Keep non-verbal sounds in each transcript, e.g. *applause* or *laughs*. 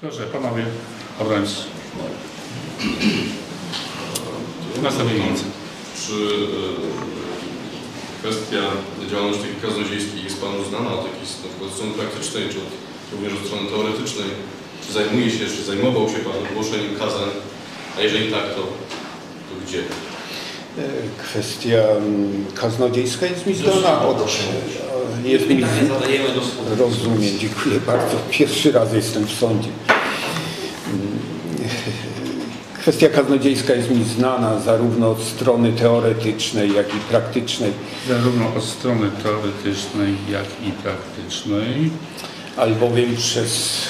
Proszę, panowie obrońcy. Następnie miejsce. Czy e, kwestia działalności kaznodziejskiej jest Panu znana od jakiejś strony praktycznej, czy od, również od strony teoretycznej? Czy zajmuje się, czy zajmował się Pan głoszeniem kazań? A jeżeli tak, to, to gdzie? E, Kwestia mm, kaznodziejska jest mi znana od... e, słuchu. Rozumiem, dziękuję bardzo. Pierwszy raz jestem w sądzie. Kwestia kaznodziejska jest mi znana zarówno od strony teoretycznej, jak i praktycznej, Zarówno od strony teoretycznej, jak i praktycznej. albowiem przez,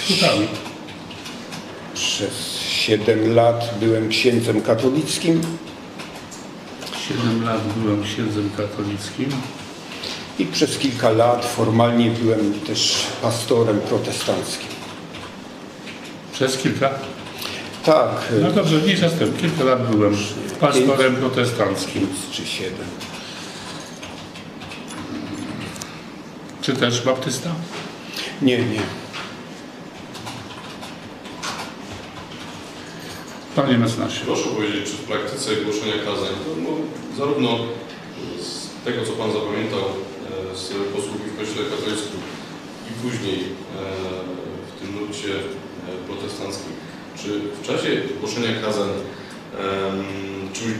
przez 7 lat byłem księdzem katolickim Siedem lat byłem księdzem katolickim. I przez kilka lat formalnie byłem też pastorem protestanckim. Przez kilka. Tak, No dobrze, nie jestem. Kilka lat byłem pastorem protestanckim. pięć czy siedem. Czy też baptysta? Nie, nie. Panie mecenasie. Proszę powiedzieć, czy w praktyce głoszenia kazań, to no, zarówno z tego, co Pan zapamiętał z posługi w Kościele katolickim i później e, w tym nurcie e, protestanckim, czy w czasie głoszenia kazań czymś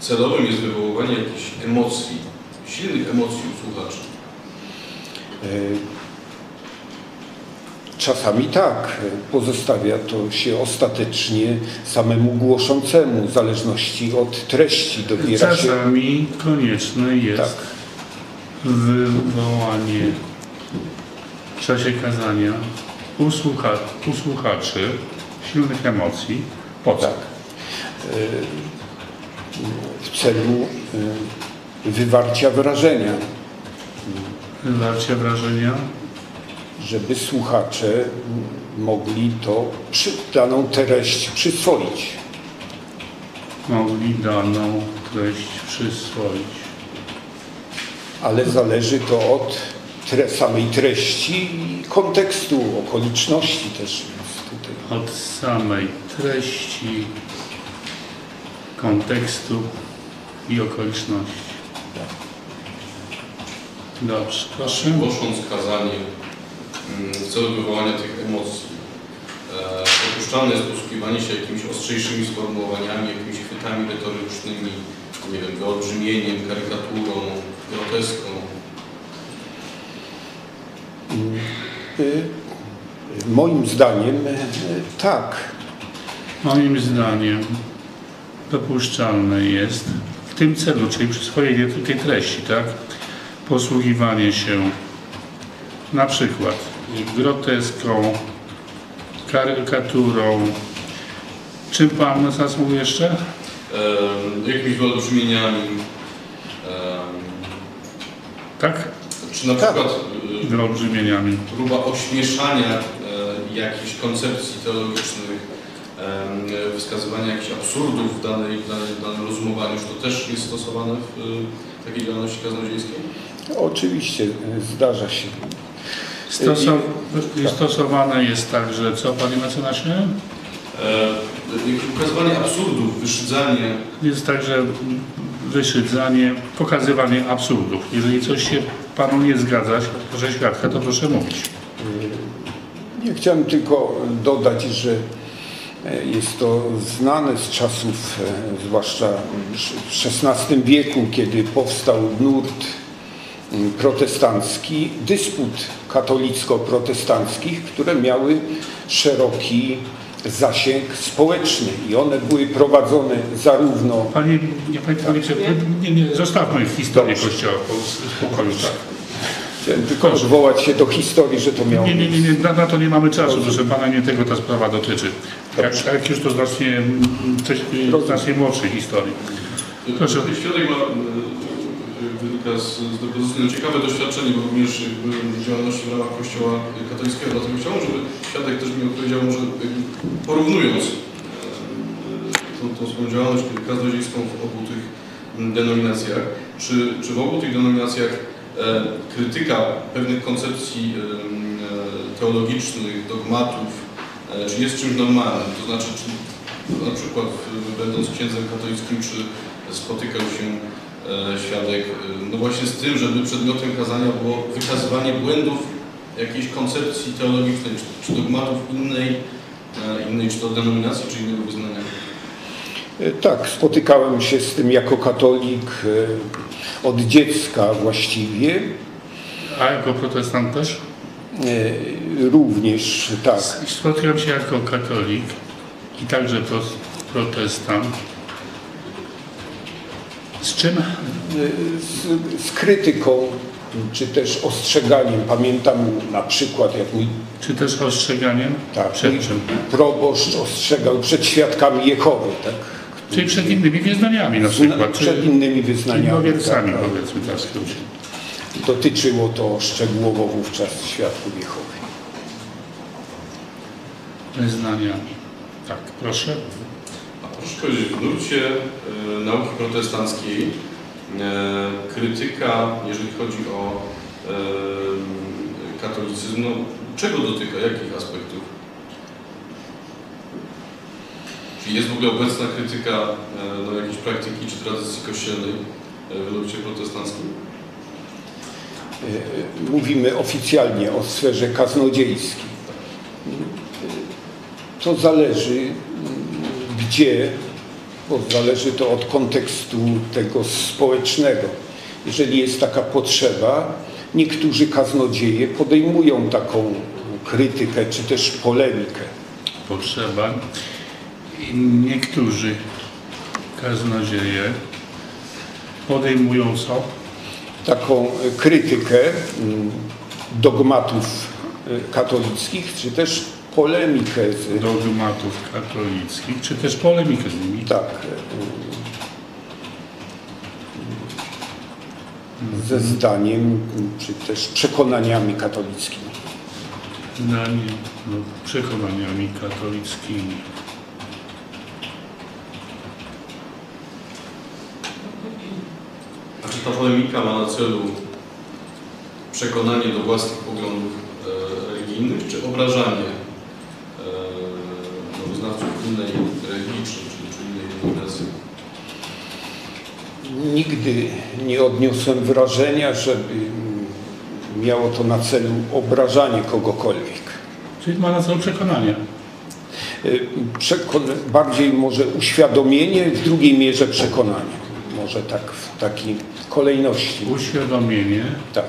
celowym jest wywoływanie jakichś emocji, silnych emocji u słuchaczy? E, Czasami tak, pozostawia to się ostatecznie samemu głoszącemu, w zależności od treści dobiera się. Czasami konieczne jest Tak. Wywołanie w czasie kazania u, słucha, u słuchaczy silnych emocji. Po co? Tak. E, W celu e, wywarcia wrażenia, Wywarcie wrażenia. żeby słuchacze mogli to przy, daną treść przyswoić. mogli daną treść przyswoić. Ale zależy to od tre, samej treści i kontekstu, okoliczności też jest tutaj. Od samej treści, kontekstu i okoliczności. Dobrze, proszę. Głosząc kazanie mm, w celu wywołania tych emocji, e, dopuszczalne jest posługiwanie się jakimiś ostrzejszymi sformułowaniami, jakimiś chwytami retorycznymi, nie wiem, wyolbrzymieniem, karykaturą, groteską. Y, Moim zdaniem y, tak. Moim zdaniem dopuszczalne jest w tym celu, czyli przyswojenie tej treści, tak? Posługiwanie się na przykład groteską, karykaturą. Czym Pan nas mówił jeszcze? E, jakimiś wyolbrzymieniami, Tak? czy na Tak. przykład Wyolbrzymieniami. próba ośmieszania e, jakichś koncepcji teologicznych, e, wskazywania jakichś absurdów w, danej, w, danej, w danym rozumowaniu, czy to też jest stosowane w e, takiej działalności kaznodziejskiej? Oczywiście y, zdarza się. Stoso stosowane jest także co, Panie mecenasie? E, ukazywanie absurdów, wyszydzanie, Jest także wyszydzanie, pokazywanie absurdów. Jeżeli coś się Panu nie zgadza, proszę świadka, to proszę mówić. Chciałem tylko dodać, że e, jest to znane z czasów, e, zwłaszcza w XVI wieku, kiedy powstał nurt protestancki, dysput katolicko-protestanckich, które miały szeroki zasięg społeczny i one były prowadzone zarówno Panie, nie, panie, panie, nie, nie, zostawmy historię Kościoła w spokoju. Tak. Chciałem tylko odwołać się do historii, że to miało Nie, nie, nie, nie na, na to nie mamy czasu, proszę Pana, nie tego ta sprawa dotyczy. Jak, jak już to znacznie, coś, y, znacznie młodszej historii. Proszę. Proszę. Świadek ma, e, wynika z, z ciekawe doświadczenie, bo również byłem w działalności w ramach Kościoła katolickiego, dlatego chciałbym, żeby świadek też mi odpowiedział, może jakby porównując e, tą, tą swoją działalność kaznodziejską w obu tych denominacjach, czy, czy w obu tych denominacjach e, krytyka pewnych koncepcji e, teologicznych, dogmatów, czy jest czymś normalnym? To znaczy, czy na przykład będąc księdzem katolickim, czy spotykał się świadek no właśnie z tym, żeby przedmiotem kazania było wykazywanie błędów jakiejś koncepcji teologicznej, czy, dogmatów innej, innej, czy to denominacji, czy innego wyznania? E, Tak, spotykałem się z tym jako katolik e, od dziecka właściwie. A jako protestant też? E, Również, tak. Spotykam się jako katolik i także pro, protestant. Z czym? z, z krytyką, czy też ostrzeganiem. Pamiętam na przykład, jak mój, Czy też ostrzeganiem? tak, Przed czym? proboszcz ostrzegał przed świadkami Jehowy, tak? Czyli przed innymi wyznaniami na przykład. przed innymi wyznaniami. innowiecami, tak, tak. powiedzmy tak w skrócie. Dotyczyło to szczegółowo wówczas świadków Jehowy. Wyznaniami. Tak, proszę. A proszę powiedzieć, w nurcie e, nauki protestanckiej krytyka, jeżeli chodzi o e, katolicyzm, no, czego dotyka, jakich aspektów? Czy jest w ogóle obecna krytyka e, no, jakiejś praktyki czy tradycji kościelnej e, w nurcie protestanckim? E, Mówimy oficjalnie o sferze kaznodziejskiej. To zależy gdzie, bo zależy to od kontekstu tego społecznego. Jeżeli jest taka potrzeba, niektórzy kaznodzieje podejmują taką krytykę czy też polemikę. Potrzeba. Niektórzy kaznodzieje podejmują co? taką krytykę mm, dogmatów y, katolickich, czy też polemikę z, Dogmatów katolickich, czy też polemikę z nimi. tak, ze zdaniem, czy też przekonaniami katolickimi. Zdanie no, przekonaniami katolickimi. A czy ta polemika ma na celu przekonanie do własnych poglądów e, religijnych, czy obrażanie no, innej religii, czy, czy, innej denominacji? Nigdy nie odniosłem wrażenia, żeby miało to na celu obrażanie kogokolwiek. Czyli ma na celu przekonanie. Y, Przekon- bardziej może uświadomienie, w drugiej mierze przekonanie. Może tak w takiej kolejności. Uświadomienie Tak.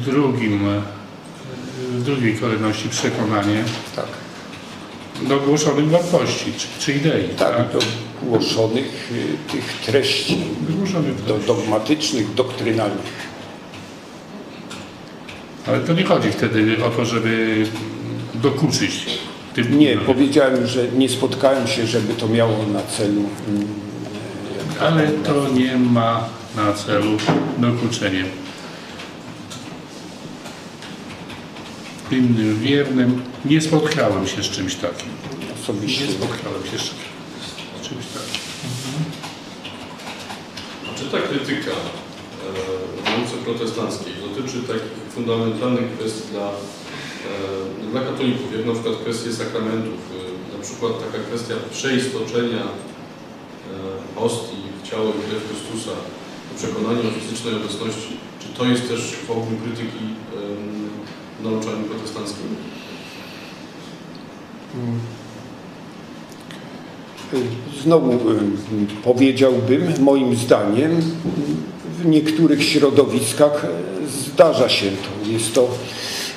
w drugim, e, w drugiej kolejności przekonanie Tak, do głoszonych wartości, czy, czy idei. tak, do głoszonych y, tych treści Wygłoszonych do, dogmatycznych, doktrynalnych. Ale to nie chodzi wtedy o to, żeby dokuczyć. Tym, Nie, powiedziałem, że nie spotkałem się, żeby to miało na celu. mm, Ale to nie ma na celu dokuczenie. Innym wiernym nie spotkałem się z czymś takim. Osobiście. Nie spotkałem się z czymś takim. A czy ta krytyka e, w nauce protestanckiej dotyczy takich fundamentalnych kwestii dla, e, dla katolików, jak na przykład kwestie sakramentów, e, na przykład taka kwestia przeistoczenia e, hostii w ciało i krew Chrystusa, przekonanie o fizycznej obecności, czy to jest też forum krytyki nauczaniu protestanckim? Znowu powiedziałbym, moim zdaniem, w niektórych środowiskach y, zdarza się to. Jest to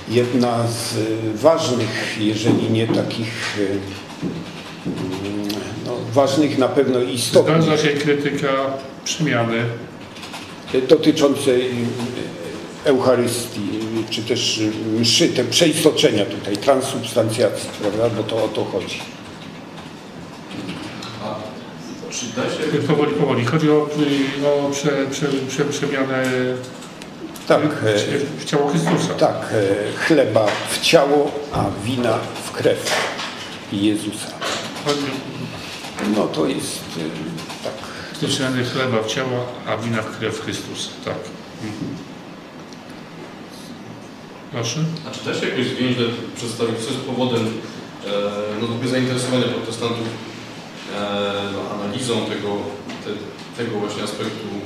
jedna z y, ważnych, jeżeli nie takich mm, no, ważnych na pewno istotnych Zdarza się krytyka przemiany dotyczącej Eucharystii, czy też y, mszy, te przeistoczenia tutaj, transubstancjacji, prawda, bo to o to chodzi. A czy da się Powoli, powoli. Chodzi o, y, o prze, prze, prze, przemianę Tak, e, w- w ciało Chrystusa. Tak, e, chleba w ciało, a wina w krew Jezusa. No to jest tak. przemianę chleba w ciało, a wina w krew Chrystusa. Tak. Proszę. A czy da się jakoś zwięźle przedstawić, co jest powodem e, no, zainteresowania protestantów e, no, analizą tego, te, tego właśnie aspektu e,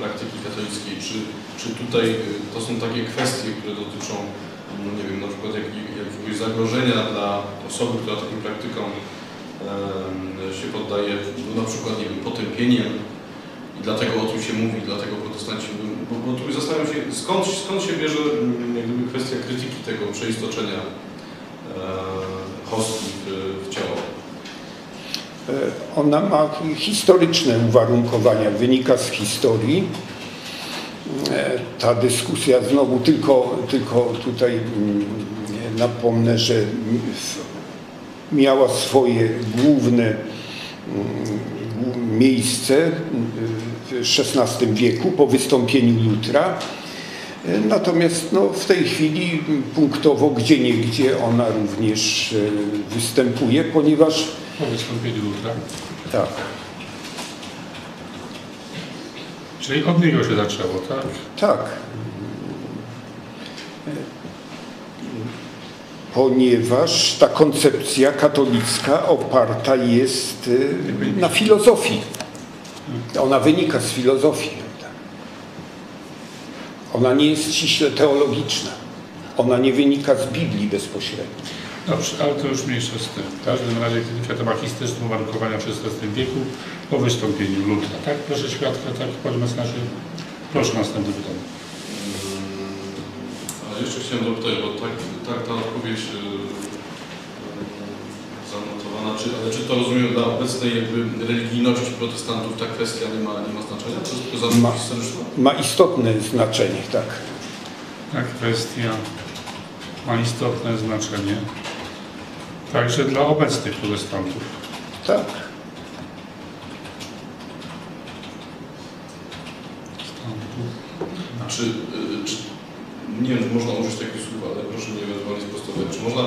praktyki katolickiej? Czy, czy tutaj to są takie kwestie, które dotyczą, no nie wiem, na przykład jak, jakiegoś zagrożenia dla osoby, która takim praktykom się poddaje, no, na przykład, nie wiem, potępieniem dlatego o tym się mówi, dlatego protestanci bo, bo tu zastanawiam się, skąd, skąd się bierze mm, jak kwestia krytyki tego przeistoczenia e, hostii w, w ciało. E, Ona ma historyczne uwarunkowania, wynika z historii. E, Ta dyskusja znowu tylko, tylko tutaj mm, napomnę, że miała swoje główne mm, miejsce w XVI wieku po wystąpieniu Lutra. E, Natomiast no, w tej chwili punktowo gdzie niegdzie ona również e, występuje, ponieważ Po wystąpieniu Lutra. tak, Czyli od niego się zaczęło, tak? Tak. Ponieważ ta koncepcja katolicka oparta jest y, na filozofii. Ona wynika z filozofii. Ona nie jest ściśle teologiczna. Ona nie wynika z Biblii bezpośrednio. Dobrze, ale to już mniejsza z tym. W każdym razie krytyka tematystyczna uwarunkowania w XVI wieku po wystąpieniu Lutra. Tak? Proszę świadka, tak, panie mecenasie. Proszę następne pytanie. Ale jeszcze chciałem dopytać, bo tak, tak ta odpowiedź zanotowana, czy, ale czy to rozumiem dla obecnej jakby religijności protestantów ta kwestia nie ma, nie ma znaczenia? To jest Ma. Ma istotne znaczenie, tak. Ta kwestia ma istotne znaczenie także dla obecnych protestantów. Tak. A czy, y, czy, nie wiem, czy można użyć takich słów, ale proszę mnie ewentualnie sprostować. Czy można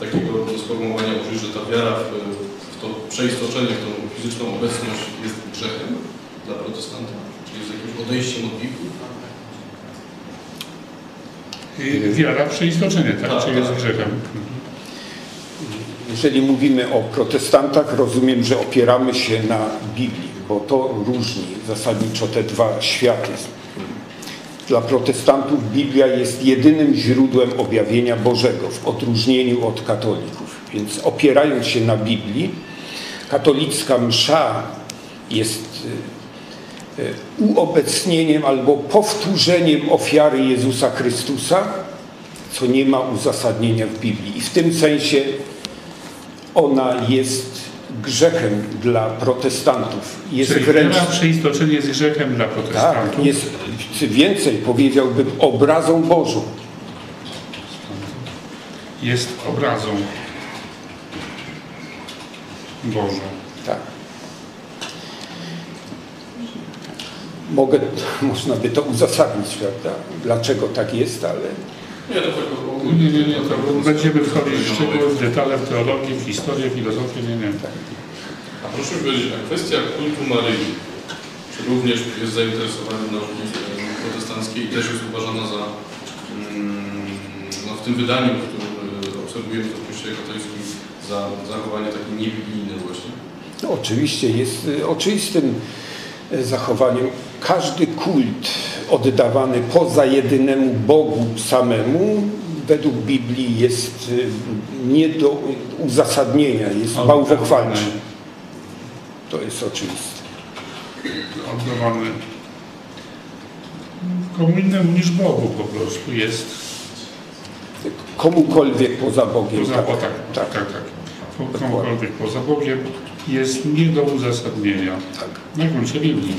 takiego sformułowania użyć, że ta wiara w, w to przeistoczenie, w tą fizyczną obecność jest grzechem dla protestanta? Czyli jest jakimś odejściem od Biblii? I wiara w przeistoczenie, tak? Tak, Czy jest tak. grzechem? Jeżeli mówimy o protestantach, rozumiem, że opieramy się na Biblii, bo to różni zasadniczo te dwa światy. Dla protestantów Biblia jest jedynym źródłem objawienia Bożego w odróżnieniu od katolików. Więc opierając się na Biblii, katolicka msza jest y, y, uobecnieniem albo powtórzeniem ofiary Jezusa Chrystusa, co nie ma uzasadnienia w Biblii. I w tym sensie ona jest grzechem dla protestantów. Jest Czyli wręcz wiara przeistoczenie jest grzechem dla tak, protestantów. jest czy więcej powiedziałbym obrazą Bożą. jest obrazą Bożą. Tak. Mogę, *laughs* można by to uzasadnić, prawda? Dlaczego tak jest, ale Nie, to tak Nie, nie, nie, to będziemy wchodzić w szczegóły, w detale, w teologię, w historię, filozofię, nie, nie. A proszę mi powiedzieć, a kwestia kultu Maryi, również jest zainteresowaniem nauki e, protestanckiej i też jest uważana za, mm, no w tym wydaniu, w którym e, obserwujemy to w Kościele katolickim, za zachowanie takie niebiblijne właśnie? no, oczywiście jest y, oczywistym y, zachowaniem. Każdy kult oddawany poza jedynemu Bogu samemu według Biblii jest nie do uzasadnienia, jest bałwochwalczy. To jest oczywiste. Oddawany komu innemu niż Bogu po prostu jest Komukolwiek poza Bogiem. poza, o, tak, tak, tak, tak. Komukolwiek poza Bogiem jest nie do uzasadnienia tak. na gruncie Biblii.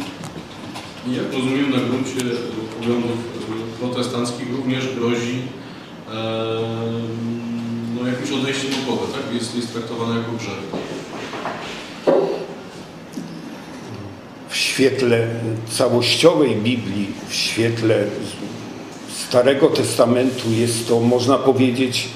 Jak rozumiem, na gruncie poglądów e, protestanckich również grozi e, no, jakimś odejściem od Boga, tak? Jest, jest traktowane jako grzech. Świetle całościowej Biblii, w świetle Starego Testamentu jest to, można powiedzieć,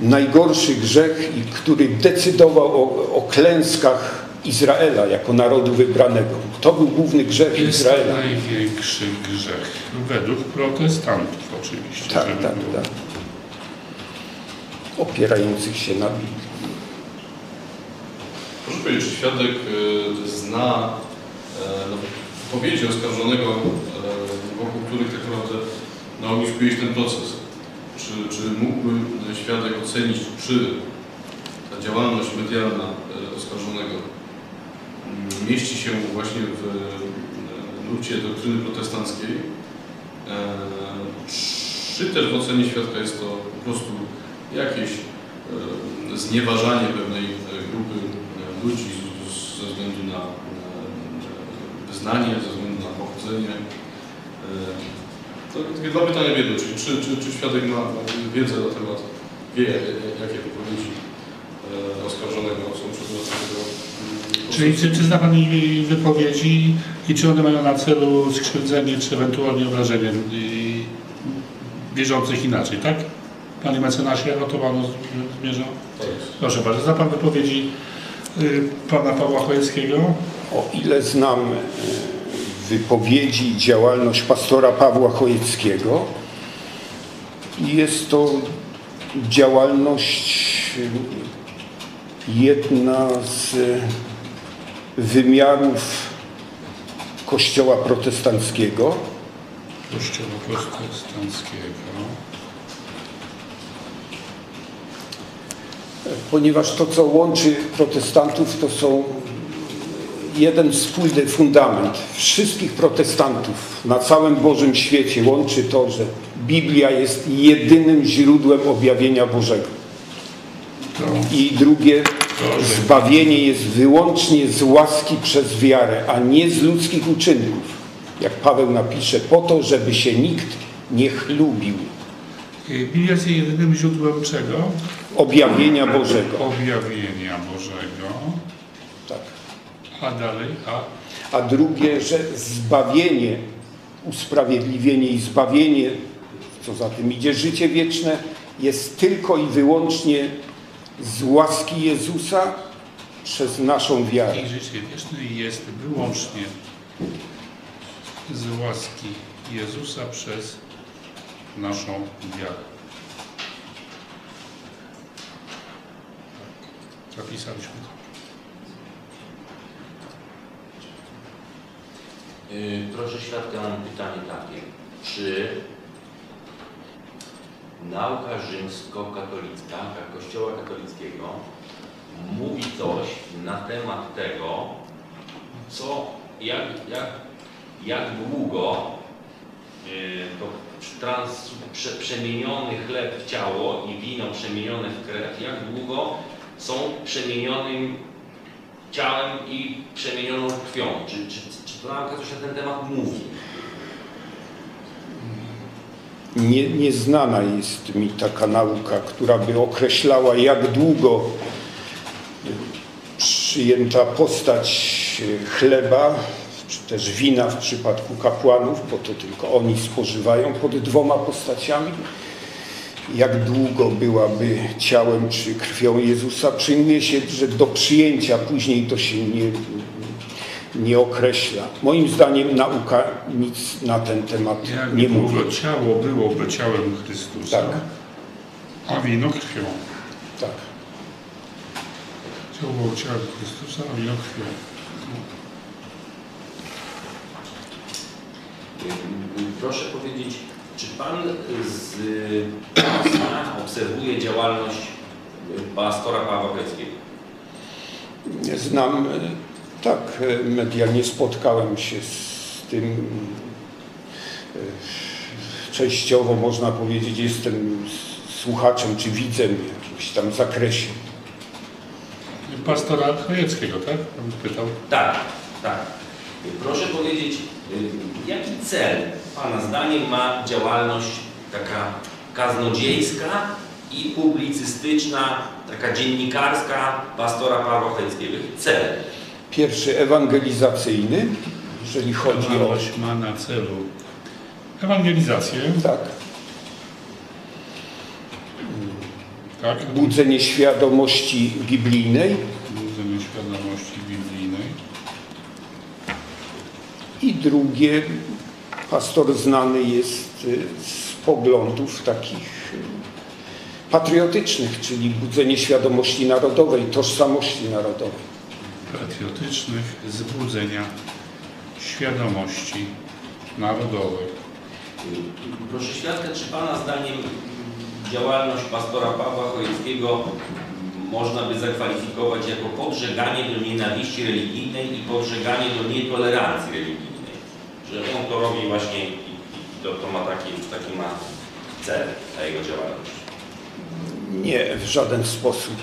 najgorszy grzech, i który decydował o, o klęskach Izraela jako narodu wybranego. To był główny grzech Jest Izraela. to największy grzech. Według protestantów oczywiście. Tak, tak, było. tak. Opierających się na Biblii. Proszę powiedzieć, czy świadek e, zna no, wypowiedzi oskarżonego, e, wokół których tak naprawdę no, już byłeś ten proces? Czy, czy mógłby świadek ocenić, czy ta działalność medialna e, oskarżonego mm, mieści się właśnie w e, nurcie doktryny protestanckiej, e, czy też w ocenie świadka jest to po prostu jakieś e, znieważanie pewnej e, grupy e, ludzi ze względu na e, wyznanie, ze względu na pochodzenie. E, To takie dwa pytania w jedno, czyli czy, czy, czy świadek ma wiedzę na temat, wie jakie, wypowiedzi e, oskarżonego są przedmiotem Czyli czy, czy zna Pan wypowiedzi i czy one mają na celu skrzywdzenie, czy ewentualnie obrażenie wierzących inaczej, tak? Panie mecenasie, o to Panu z- zmierzał? Tak jest. Proszę bardzo, zna Pan wypowiedzi y, Pana Pawła Chojeckiego? O ile znam e, wypowiedzi i działalność pastora Pawła Chojeckiego, jest to działalność e, jedna z e, wymiarów Kościoła protestanckiego. Kościoła protestanckiego. ponieważ to, co łączy protestantów, to są jeden wspólny fundament wszystkich protestantów na całym Bożym świecie. Łączy to, że Biblia jest jedynym źródłem objawienia Bożego. I drugie, zbawienie jest wyłącznie z łaski przez wiarę, a nie z ludzkich uczynków. Jak Paweł napisze, po to, żeby się nikt nie chlubił. y, Biblia jest jedynym źródłem czego? Objawienia Bożego. Objawienia Bożego. A dalej, a a drugie, że zbawienie, usprawiedliwienie i zbawienie, co za tym idzie życie wieczne, jest tylko i wyłącznie z łaski Jezusa przez naszą wiarę. i życie wieczne jest wyłącznie z łaski Jezusa przez naszą wiarę. Tak, zapisaliśmy to. Proszę świadka, mam pytanie takie. Czy nauka rzymskokatolicka, Kościoła katolickiego, mówi coś na temat tego, co, jak, jak, jak długo yy, to trans, prze, przemieniony chleb w ciało i wino przemienione w krew, jak długo są przemienionym ciałem i przemienioną krwią. Czy, czy, czy to nauka coś na ten temat mówi? Nie, nieznana jest mi taka nauka, która by określała, jak długo przyjęta postać chleba, czy też wina w przypadku kapłanów, bo to tylko oni spożywają pod dwoma postaciami, jak długo byłaby ciałem czy krwią Jezusa. Przyjmuje się, że do przyjęcia później to się nie, nie określa. Moim zdaniem nauka nic na ten temat Jak nie mówi. długo ciało byłoby ciałem Chrystusa, Tak. a wino krwią. Tak. Ciało było ciałem Chrystusa, a wino krwią. Proszę powiedzieć, czy Pan z pasma obserwuje działalność pastora Pawła Chojeckiego? Znam, tak, medialnie spotkałem się z tym. Częściowo można powiedzieć, jestem słuchaczem czy widzem w jakimś tam zakresie. Pastora Chojeckiego, tak? Pan pytał. Tak, tak. Proszę powiedzieć, y, jaki cel Pana zdaniem ma działalność taka kaznodziejska i publicystyczna, taka dziennikarska pastora? Jaki cel? Pierwszy ewangelizacyjny, jeżeli chodzi o. Ma na celu ewangelizację, Tak, tak? budzenie świadomości biblijnej, Budzenie świadomości biblijnej. I drugie, pastor znany jest y, z poglądów takich y, patriotycznych, czyli budzenie świadomości narodowej, tożsamości narodowej. patriotycznych zbudzenia świadomości narodowej. Proszę świadka, czy Pana zdaniem działalność pastora Pawła Chojeckiego można by zakwalifikować jako podżeganie do nienawiści religijnej i podżeganie do nietolerancji religijnej? Że on to robi właśnie i, i to, to ma taki, taki ma cel ta jego działalność. Nie, w żaden sposób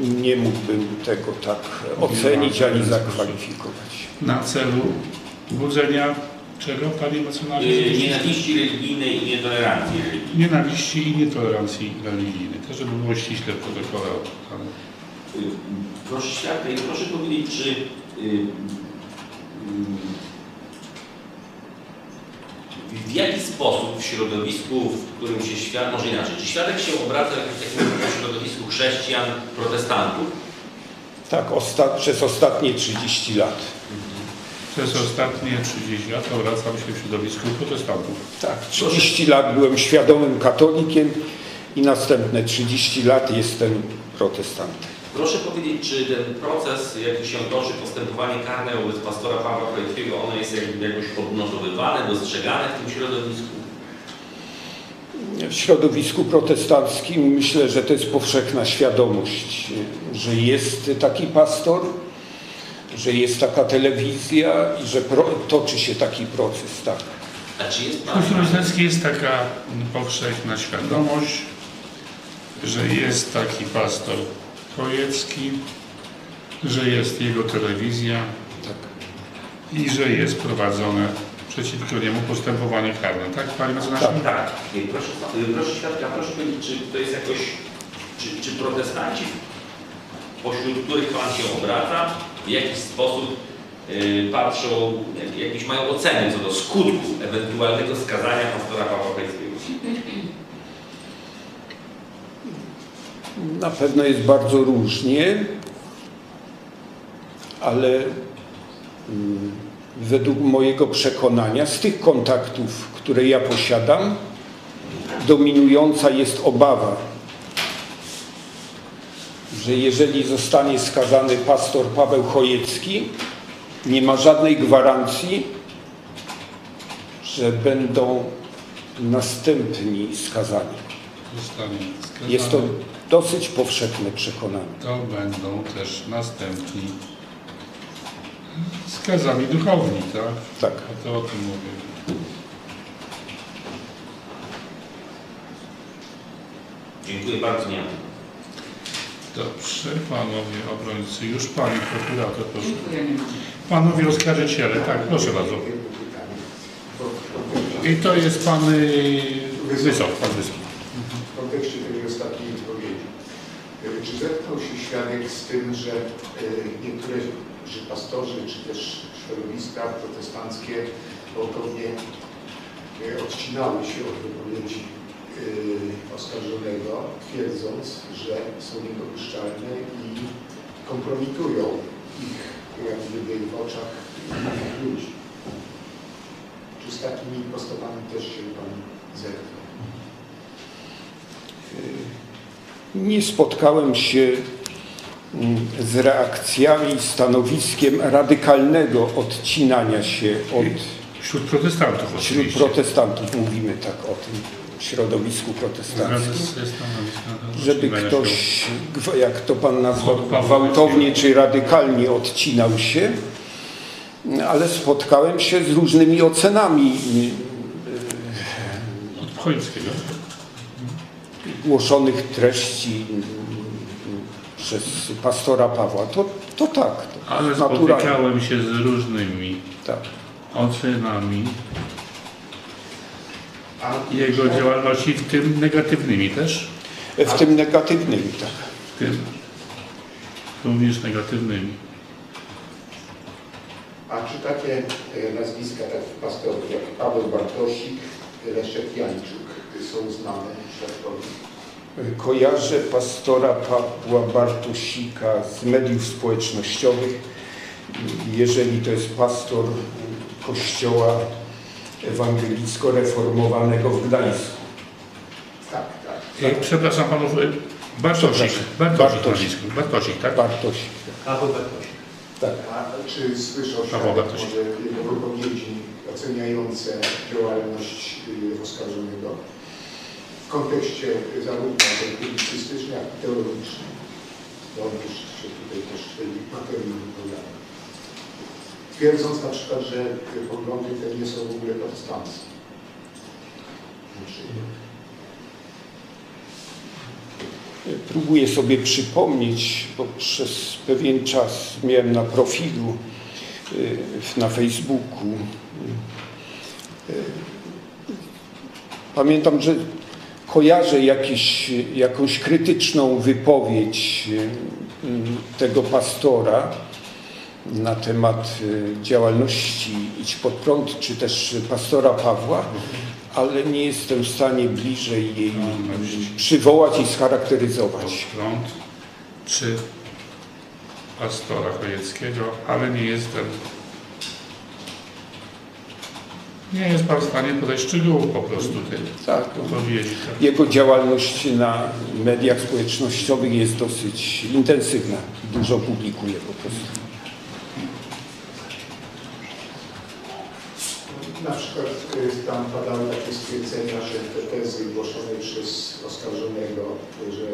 nie mógłbym tego tak ocenić ani zakwalifikować. Na celu budzenia czego, panie mecenasie? Yy, nienawiści religijnej i nietolerancji religijnej. Nienawiści i nietolerancji religijnej. To, żeby było ściśle w protokole. Y, Proszę świadka i proszę powiedzieć, czy y, y, w jaki sposób w środowisku, w którym się świat, może inaczej, czy świadek się obraca w jakimś takim środowisku chrześcijan, protestantów? Tak, osta przez ostatnie 30 lat. Przez ostatnie 30 lat obracam się w środowisku protestantów. Tak, 30 lat byłem świadomym katolikiem i następne 30 lat jestem protestantem. Proszę powiedzieć, czy ten proces, jaki się toczy, postępowanie karne wobec pastora Pawła Krajewskiego, ono jest jakby jakoś odnotowywane, dostrzegane w tym środowisku? W środowisku protestanckim myślę, że to jest powszechna świadomość, że jest taki pastor, że jest taka telewizja i że toczy się taki proces. Tak. A czy jest W Pan... Śródlesskiej jest taka powszechna świadomość, że jest taki pastor Chojecki, że jest jego telewizja tak. i że jest prowadzone przeciwko niemu postępowanie karne. Tak, panie mecenasie? Tak. Tak, proszę, proszę świadka, proszę powiedzieć, czy to jest jakoś, czy, czy protestanci, pośród których Pan się obraca, w jakiś sposób y, patrzą, jak, jakieś mają oceny co do skutku ewentualnego skazania pastora Pawła Krajewskiego? Na pewno jest bardzo różnie, ale mm, według mojego przekonania, z tych kontaktów, które ja posiadam, dominująca jest obawa, że jeżeli zostanie skazany pastor Paweł Chojecki, nie ma żadnej gwarancji, że będą następni skazani. Zostanie skazany. Jest to dosyć powszechne przekonanie. To będą też następni skazani duchowni, tak? Tak. A to o tym mówię. Dziękuję bardzo. Nie. Dobrze, panowie obrońcy, już pani prokurator, proszę. Panowie oskarżyciele, tak, proszę bardzo. I to jest pan y, Wysok, pan Wysok. w kontekście tej ostatniej wypowiedzi. Y, Czy zetknął się świadek z tym, że y, niektóre że pastorzy czy też środowiska protestanckie gwałtownie y, odcinały się od wypowiedzi y, oskarżonego, twierdząc, że są niedopuszczalne i kompromitują ich jak gdyby w oczach innych ludzi. Czy z takimi postawami też się Pan zetknął? Nie spotkałem się mm, z reakcjami stanowiskiem radykalnego odcinania się od Wśród protestantów wśród oczywiście. protestantów, mówimy tak o tym środowisku protestanckim, żeby ktoś, jak to pan nazwał, gwałtownie czy radykalnie odcinał się, ale spotkałem się z różnymi ocenami Od Chojeckiego. Głoszonych treści przez pastora Pawła. To, to tak, to Ale naturalnie. spotykałem się z różnymi Tak. ocenami A jego działalności, w tym negatywnymi też. W tym negatywnym, tak. W tym również negatywnymi. A czy takie e, nazwiska takich pastorów jak Paweł Bartosik, Leszek Jańczuk są znane świadkowi? Kojarzę pastora Pawła Bartosika z mediów społecznościowych. Jeżeli to jest pastor Kościoła Ewangelicko-Reformowanego w Gdańsku. Tak, tak. E, Przepraszam panów, e, Bartosik. Bartosik, Bartosik. Bartosik, tak? Bartosik. Paweł Bartosik. Tak. A czy słyszał Bartosik. może jego wypowiedzi oceniające działalność y, oskarżonego w kontekście zarówno tej publicystycznej, jak i teologicznej? Bo on też się tutaj też tej materii wypowiada. Twierdząc na przykład, że poglądy te nie są w ogóle protestanckie. Znaczy, Próbuję sobie przypomnieć, bo przez pewien czas miałem na profilu y, na Facebooku. y, y, Pamiętam, że kojarzę jakieś, jakąś krytyczną wypowiedź y, tego pastora na temat y, działalności Idź Pod Prąd, czy też pastora Pawła, ale nie jestem w stanie bliżej jej przywołać i scharakteryzować. Prąd czy pastora Chojeckiego, ale nie jestem. Nie jest pan w stanie podać szczegółów po prostu tej Tak, odpowiedzi. Tak? jego działalność na mediach społecznościowych jest dosyć intensywna. Dużo publikuje po prostu. Na przykład y, tam padały takie stwierdzenia, że te tezy głoszone przez oskarżonego, że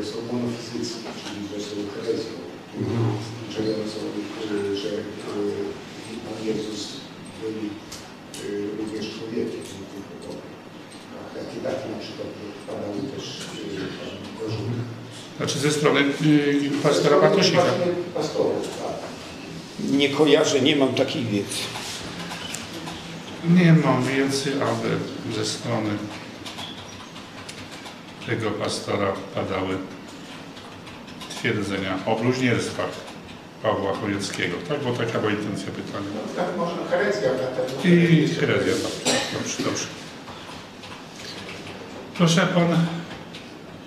y, są monofizyckie, czyli że są herezją, y, że y, Pan Jezus był człowiekiem, nie tylko Takie, takie na przykład padały też zarzuty. Znaczy ze strony y, pastora Bartosika. Pastorów, tak. Nie kojarzę, nie mam takiej wiedzy. Nie mam wiedzy, aby ze strony tego pastora padały twierdzenia o bluźnierstwach Pawła Chojeckiego. Tak, bo taka była intencja pytania. Tak można herezja na. I herezja, tak. Dobrze, dobrze. Proszę pan,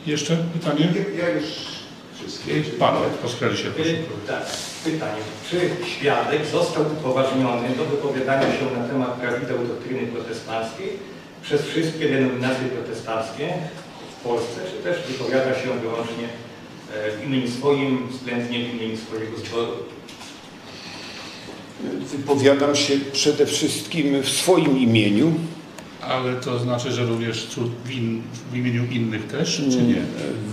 jeszcze pytanie? Ja już wszystkie. Pan, poskarży się proszę. Y, Tak, pytanie. Czy świadek został upoważniony do wypowiadania się na temat prawideł doktryny protestanckiej przez wszystkie denominacje protestanckie w Polsce, czy też wypowiada się wyłącznie w imieniu swoim, względnie w imieniu swojego zboru? Wypowiadam się przede wszystkim w swoim imieniu. Ale to znaczy, że również cud w, in, w imieniu innych też, czy nie?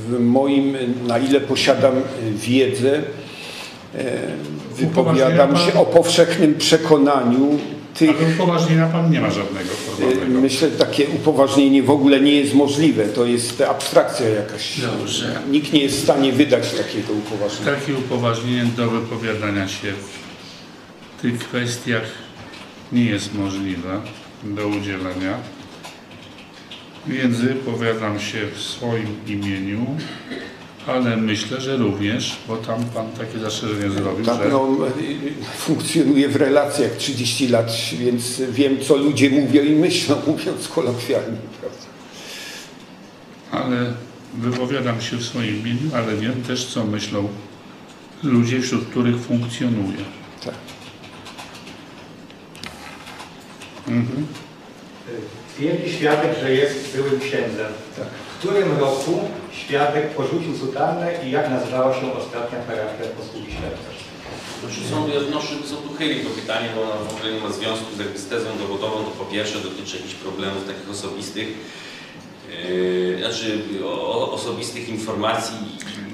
W moim, na ile posiadam wiedzę, e, wypowiadam się o powszechnym przekonaniu tych. Ale upoważnienia pan nie ma żadnego formalnego. Myślę, że takie upoważnienie w ogóle nie jest możliwe. To jest abstrakcja jakaś. Dobrze. Nikt nie jest w stanie wydać takiego upoważnienia. Takie upoważnienie do wypowiadania się w tych kwestiach nie jest możliwe do udzielenia. Więc wypowiadam się w swoim imieniu, ale myślę, że również, bo tam Pan takie zastrzeżenie zrobił, Tak, że no, funkcjonuję w relacjach 30 lat, więc wiem, co ludzie mówią i myślą, *laughs* mówiąc kolokwialnie, prawda? ale wypowiadam się w swoim imieniu, ale wiem też, co myślą ludzie, wśród których funkcjonuję. Tak. Mhm. Twierdzi świadek, że jest byłym księdzem. Tak. W którym roku świadek porzucił sutannę i jak nazywała się ostatnia parafia posługi świadka? Znaczy są, ja wnoszę co tu chyli to pytanie, bo ono w ogóle nie ma związku z, jakby z tezą dowodową, to po pierwsze dotyczy jakichś problemów takich osobistych, yy, znaczy o, osobistych informacji.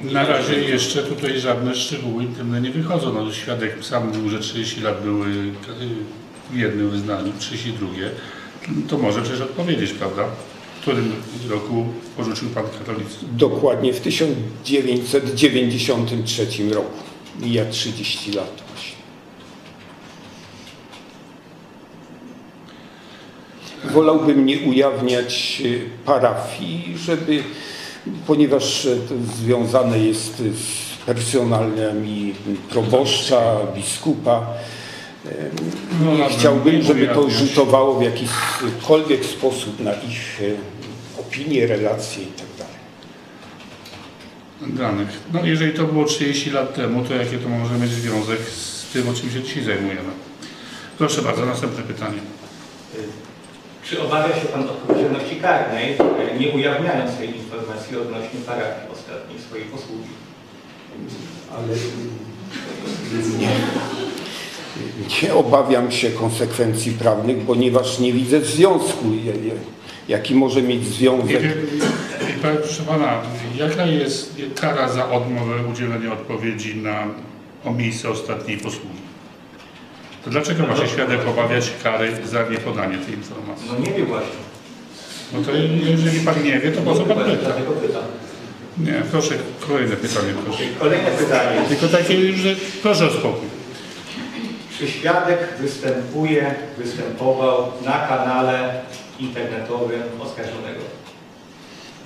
Na razie jeszcze tutaj żadne szczegóły intymne nie wychodzą. No, świadek sam mówił, że 30 lat były w jednym wyznaniu, 32. To może przecież odpowiedzieć, prawda? W którym roku porzucił Pan katolicyzm? Dokładnie w 1993 roku. Mija 30 lat właśnie. Wolałbym nie ujawniać y, parafii, żeby, ponieważ to związane jest z personaliami proboszcza, biskupa. Em, Nie Wolałbym chciałbym, nie żeby to rzutowało w jakikolwiek sposób na ich e, opinie, relacje itd. danych. No jeżeli to było 30 lat temu, to jaki to może mieć związek z tym, o czym się dzisiaj zajmujemy? Proszę bardzo, następne pytanie. Czy obawia się Pan odpowiedzialności karnej, e, nie ujawniając tej informacji odnośnie parafii ostatniej swojej posługi? ale nie, nie obawiam się konsekwencji prawnych, ponieważ nie widzę związku, jaki może mieć związek. i, proszę Pana, jaka jest kara za odmowę udzielenia odpowiedzi na, o miejsce ostatniej posługi? To dlaczego ma się świadek obawiać kary za niepodanie tej informacji? No nie wiem właśnie. No to jeżeli Pan nie wie, to po co Pan pyta? Nie, proszę, kolejne pytanie, proszę. Kolejne pytanie. Tylko takie już, że proszę o spokój. Czy świadek występuje, występował na kanale internetowym oskarżonego?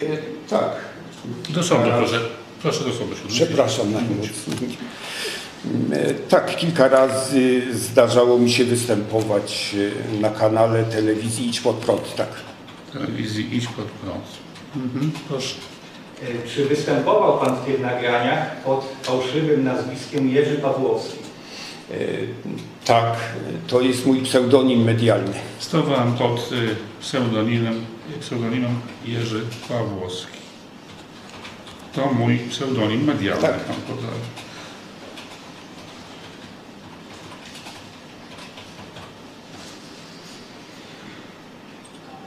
E, Tak, Do sądu, proszę. Proszę do sądu się przepraszam najmocniej. E, Tak, kilka razy zdarzało mi się występować e, na kanale telewizji Idź Pod Prąd, tak. Telewizji idź pod prąd. Mhm, proszę. Czy występował Pan w tych nagraniach pod fałszywym nazwiskiem Jerzy Pawłowski? Tak, to jest mój pseudonim medialny. Stawałem pod y, pseudonimem, pseudonimem Jerzy Pawłowski. To mój pseudonim medialny. Tak.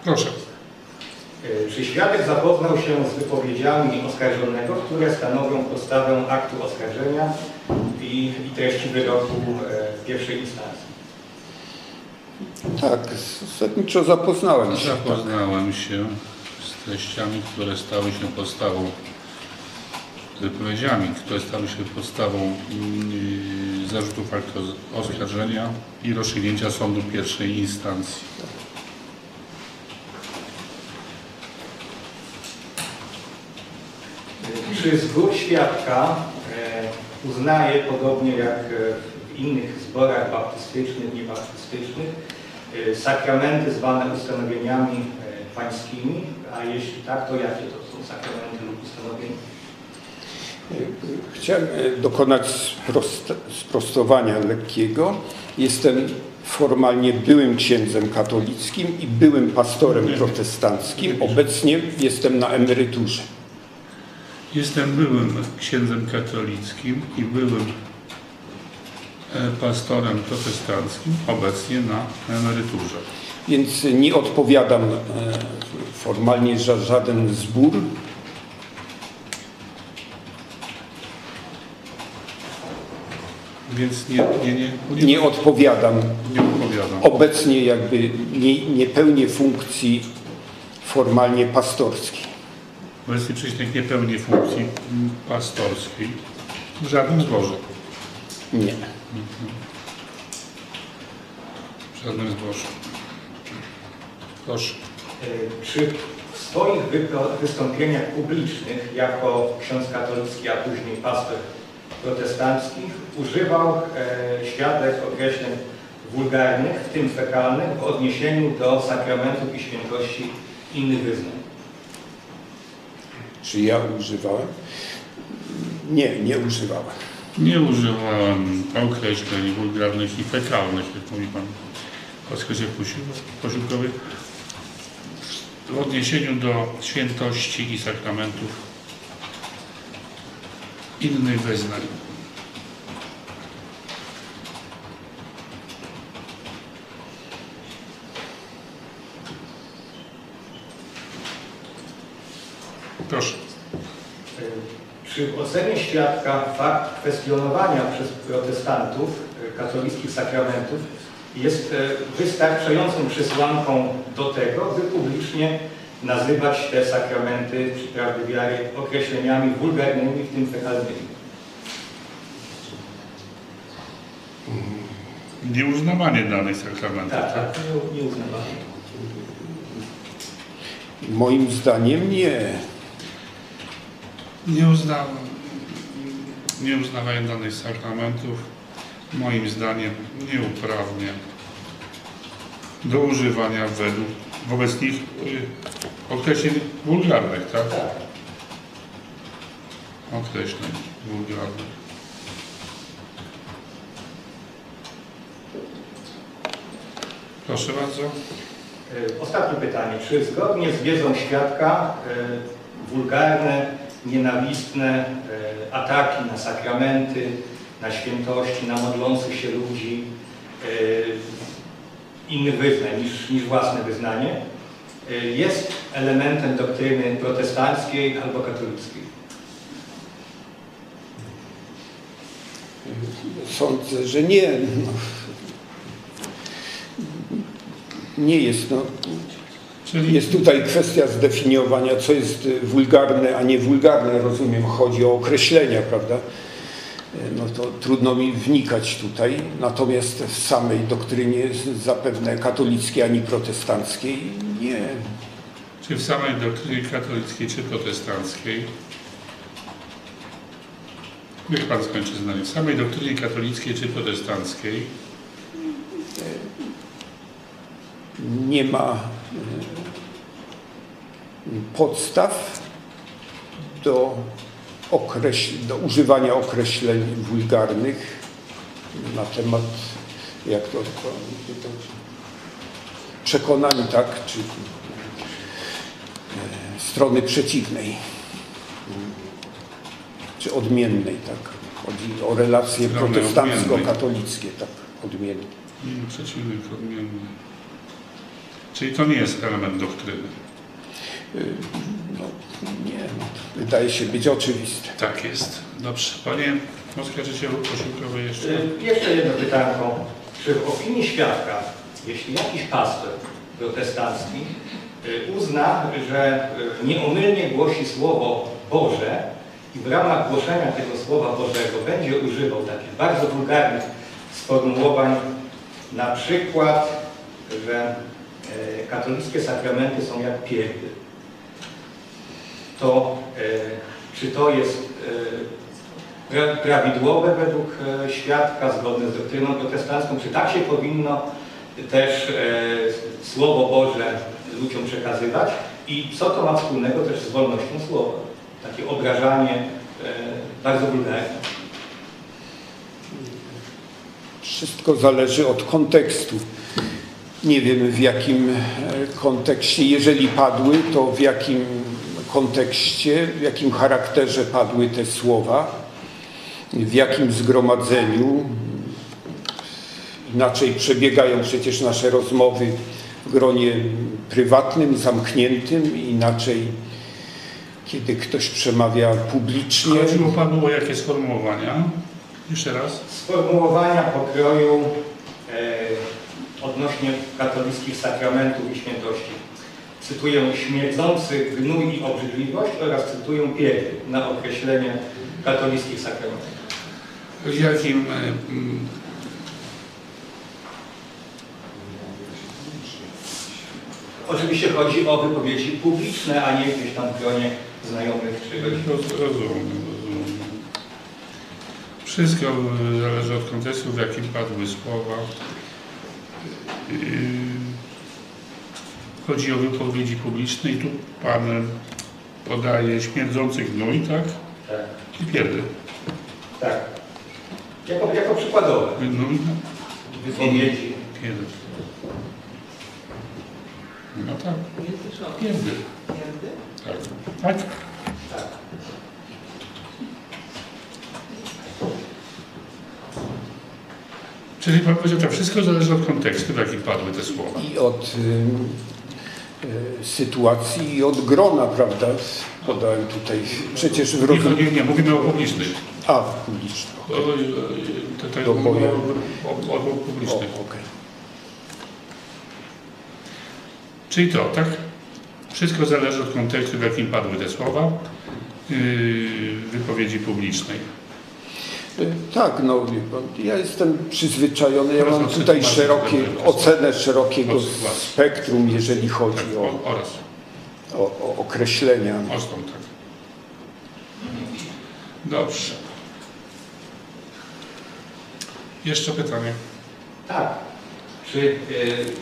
Proszę. E, Czy świadek zapoznał się z wypowiedziami oskarżonego, które stanowią podstawę aktu oskarżenia i, i treści wyroku e, w pierwszej instancji? Tak, zasadniczo zapoznałem się. Zapoznałem się z treściami, które stały się podstawą, wypowiedziami, które stały się podstawą mm, zarzutów aktu oskarżenia i rozstrzygnięcia sądu pierwszej instancji. Czy zbór świadka uznaje, podobnie jak e, w innych zborach baptystycznych, niebaptystycznych, e, sakramenty zwane ustanowieniami e, pańskimi, a jeśli tak, to jakie to są sakramenty lub ustanowienia? Chciałem dokonać sprost, sprostowania lekkiego. Jestem formalnie byłym księdzem katolickim i byłym pastorem protestanckim. Obecnie jestem na emeryturze. Jestem byłym księdzem katolickim i byłym e, pastorem protestanckim, obecnie na emeryturze. Więc nie odpowiadam e, formalnie za żaden zbór. Więc nie, nie, nie, nie, Nie odpowiadam. nie odpowiadam. Obecnie jakby nie, nie pełnię funkcji formalnie pastorskiej. Obecnie prześnieg nie pełni funkcji pastorskiej w żadnym zborze. Nie. W żadnym zborze. Proszę. E, Czy w swoich wystąpieniach publicznych jako ksiądz katolicki, a później pastor protestancki używał e, świadek określeń wulgarnych, w tym fekalnych, w odniesieniu do sakramentów i świętości innych wyznań? Czy ja używałem? Nie, nie używałem. Nie używałem określeń wulgarnych i fekalnych, jak mówi Pan w podskresie posiłkowych, w odniesieniu do świętości i sakramentów innych wyznań. Proszę. E, Czy w ocenie świadka fakt kwestionowania przez protestantów e, katolickich sakramentów jest e, wystarczającą przesłanką do tego, by publicznie nazywać te sakramenty czy prawdy wiary określeniami wulgarnymi, w tym fekalnymi? Nieuznawanie danych sakramentów. Tak, tak, nie, nie uznawamy. Moim zdaniem nie. Nie uznałem, nie uznawanie danych sakramentów moim zdaniem nie uprawnia do używania według wobec nich y, określeń wulgarnych, tak? Określeń wulgarnych. Proszę bardzo. E, Ostatnie pytanie. Czy zgodnie z wiedzą świadka e, wulgarne, nienawistne e, ataki na sakramenty, na świętości, na modlących się ludzi, e, innych wyznań niż, niż własne wyznanie, e, jest elementem doktryny protestanckiej albo katolickiej? Sądzę, że nie. Nie jest. No. Czyli Jest tutaj kwestia zdefiniowania, co jest y, wulgarne, a nie wulgarne. Rozumiem, chodzi o określenia, prawda? Y, No to trudno mi wnikać tutaj. Natomiast w samej doktrynie zapewne katolickiej ani protestanckiej nie. czy w samej doktrynie katolickiej czy protestanckiej, niech Pan skończy zdanie, w samej doktrynie katolickiej czy protestanckiej nie ma y, podstaw do, określ, do używania określeń wulgarnych na temat jak to, to, to przekonań, tak, czy e, strony przeciwnej, czy odmiennej, tak. Chodzi o relacje Strony protestancko-katolickie, tak, odmienne. i przeciwnych odmiennych. Czyli to nie jest element doktryny. No, nie, no, wydaje się być oczywiste. Tak jest. Dobrze. Panie oskarżycielu posiłkowy jeszcze. Y, Jeszcze jedno pytanko. Czy w opinii świadka, jeśli jakiś pastor protestancki y, uzna, że y, nieomylnie głosi Słowo Boże i w ramach głoszenia tego Słowa Bożego będzie używał takich bardzo wulgarnych sformułowań, na przykład, że y, katolickie sakramenty są jak pierdy, to y, czy to jest pra- prawidłowe według e, świadka, zgodne z doktryną protestancką, czy tak się powinno też e, Słowo Boże ludziom przekazywać i co to ma wspólnego też z wolnością słowa? Takie obrażanie e, bardzo wulgarne. Wszystko zależy od kontekstu. Nie wiem w jakim e, kontekście, jeżeli padły, to w jakim kontekście, w jakim charakterze padły te słowa, w jakim zgromadzeniu. Inaczej przebiegają przecież nasze rozmowy w gronie prywatnym, zamkniętym, inaczej kiedy ktoś przemawia publicznie. Chodziło Panu o jakie sformułowania? Jeszcze raz. Sformułowania pokroju e, odnośnie katolickich sakramentów i świętości. Cytuję śmierdzący gnój i obrzydliwość oraz cytuję pierdy na określenie katolickich sakramentów. Jakim e, mm, Oczywiście chodzi o wypowiedzi publiczne, a nie gdzieś tam w gronie znajomych czy Rozumiem, rozumiem. Wszystko y, zależy od kontekstu, w jakim padły słowa. Chodzi o wypowiedzi publiczne i tu Pan podaje śmierdzący gnój, tak? Tak. I pierdy. tak. Jako, jako przykładowe Gnój, wypowiedzi. pierdy. No tak, pierdy. Tak. tak? Tak. Czyli Pan powiedział, że wszystko zależy od kontekstu, w jakim padły te słowa. i od sytuacji i od grona, prawda? Podałem tutaj przecież w Nie, rozum... nie, nie, mówimy o publicznych. A, publiczny. O, o, Tutaj To mówimy o, o, o O, publicznych. okej. Czyli to, tak? Wszystko zależy od kontekstu, w jakim padły te słowa yy, wypowiedzi publicznej. Tak, no wie pan, ja jestem przyzwyczajony, ja mam tutaj szerokie, ocenę szerokiego spektrum, jeżeli chodzi o, o, o, określenia. Ostą, tak. Dobrze. Jeszcze pytanie. Tak. Czy y,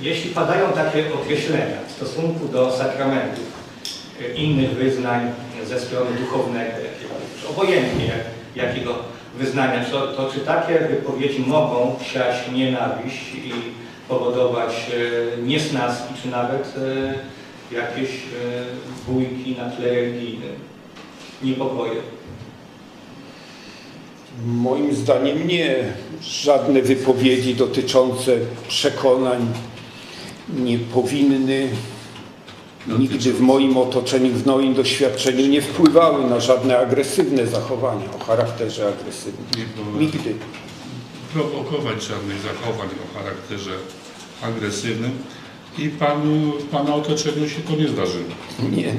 jeśli padają takie określenia w stosunku do sakramentów y, innych wyznań ze strony czy obojętnie jak, jakiego wyznania, to, to czy takie wypowiedzi mogą siać nienawiść i powodować e, niesnaski, czy nawet e, jakieś e, bójki na tle religijnym, niepokoje? Moim zdaniem nie. Żadne wypowiedzi dotyczące przekonań nie powinny nigdy w moim otoczeniu, w moim doświadczeniu nie wpływały na żadne agresywne zachowania o charakterze agresywnym. Nigdy. prowokować żadnych zachowań o charakterze agresywnym i panu, pana otoczeniu się to nie zdarzyło. Nie.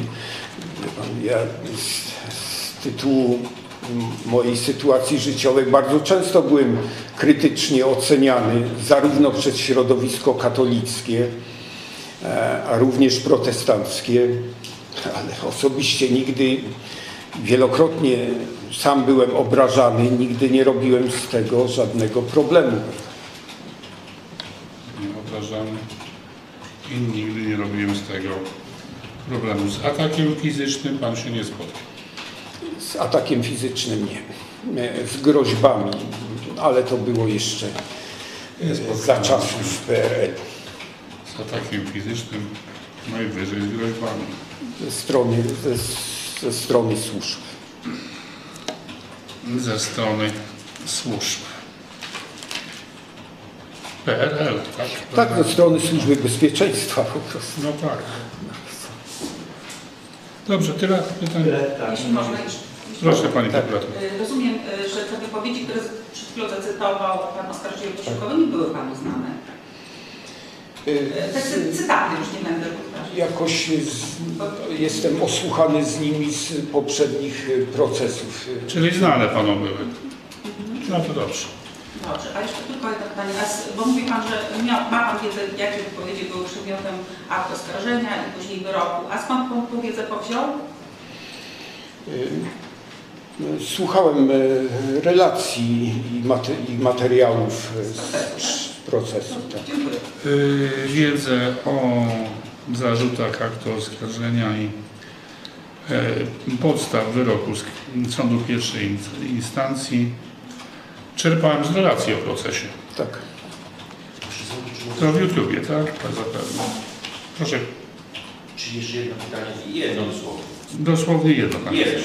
Ja z, z tytułu mojej sytuacji życiowej bardzo często byłem krytycznie oceniany zarówno przez środowisko katolickie, a również protestanckie, ale osobiście nigdy wielokrotnie sam byłem obrażany, nigdy nie robiłem z tego żadnego problemu. Nie obrażamy i nigdy nie robiłem z tego problemu. Z atakiem fizycznym pan się nie spotkał. Z atakiem fizycznym nie, E, z groźbami, ale to było jeszcze e, za czasów PRL. Z atakiem fizycznym najwyżej z groźbami. Ze strony, ze, ze strony służb. Ze strony służb. PRL, tak? Tak, ze strony służby bezpieczeństwa po prostu. No tak. Dobrze, tyle pytań. Tyle, tak. Jeśli można jeszcze. Proszę Pani Tak. Prokurator. Y, Rozumiem, y, że te wypowiedzi, które przed chwilą zacytował Pan oskarżyciel posiłkowy, nie były Panu znane. Y, Te cy- cytaty już nie będę powtarzać. Jakoś z, jestem osłuchany z nimi z poprzednich e, procesów. Czyli znane Panu były. No to dobrze. Dobrze, a jeszcze tylko jedno pytanie. A z, bo mówi Pan, że miał, ma Pan wiedzę, jakie wypowiedzi były przedmiotem aktu oskarżenia i później wyroku. A skąd Pan tą wiedzę powziął? E, Słuchałem e, relacji i, mate, i materiałów e, z, z procesu. Tak. Yy, wiedzę o zarzutach aktu oskarżenia i e, podstaw wyroku z sądu pierwszej in- instancji czerpałem z relacji o procesie. tak. To w YouTubie, tak? Tak zapewne. Proszę, Czy jeszcze jedno pytanie? Jedno dosłownie. dosłownie jedno. Panie Jedno.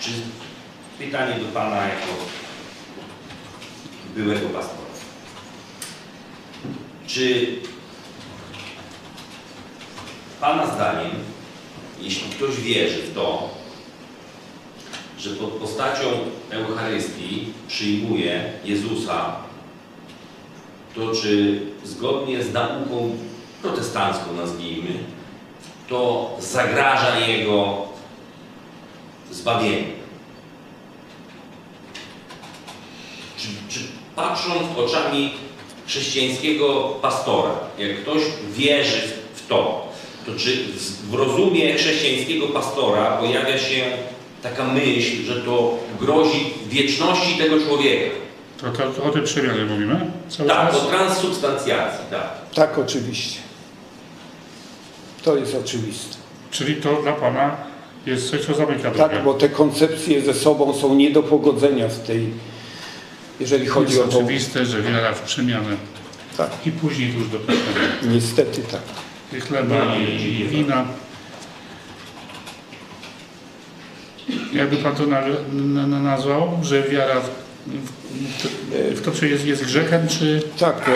Czy pytanie do Pana jako byłego pastora. Czy Pana zdaniem, jeśli ktoś wierzy w to, że pod postacią Eucharystii przyjmuje Jezusa, to czy zgodnie z nauką protestancką, nazwijmy, to zagraża jego zbawieniu? Czy, czy patrząc oczami chrześcijańskiego pastora, jak ktoś wierzy w to, to czy w- rozumie chrześcijańskiego pastora pojawia się taka myśl, że to grozi wieczności tego człowieka? To, to, to o tej przemianie mówimy? Cały Tak, czas? o transsubstancjacji, tak. Tak, oczywiście. To jest oczywiste. Czyli to dla Pana jest coś, co zamyka drogę. Tak, bo te koncepcje ze sobą są nie do pogodzenia w tej, jeżeli chodzi jest o to. oczywiste, że wiara w przemianę Tak, i później już do przemiany. niestety tak. I chleba i, i wina. Jakby Pan to na, na, na nazwał, że wiara w, w, w to, czy jest, jest grzechem, czy... Tak, e,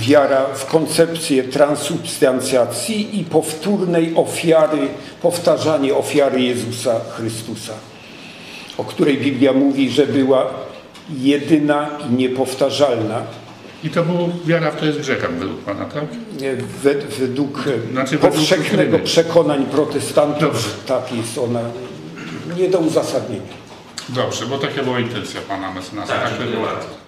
wiara w koncepcję transubstancjacji i powtórnej ofiary, powtarzanie ofiary Jezusa Chrystusa, o której Biblia mówi, że była jedyna i niepowtarzalna. I to było, wiara w to jest grzechem według Pana, tak? Wed- Według Znaczy według powszechnego doktryny. przekonań protestantów, Dobrze. tak jest ona nie do uzasadnienia. Dobrze, bo taka była intencja Pana mecenasa. Tak, Tak, bardzo.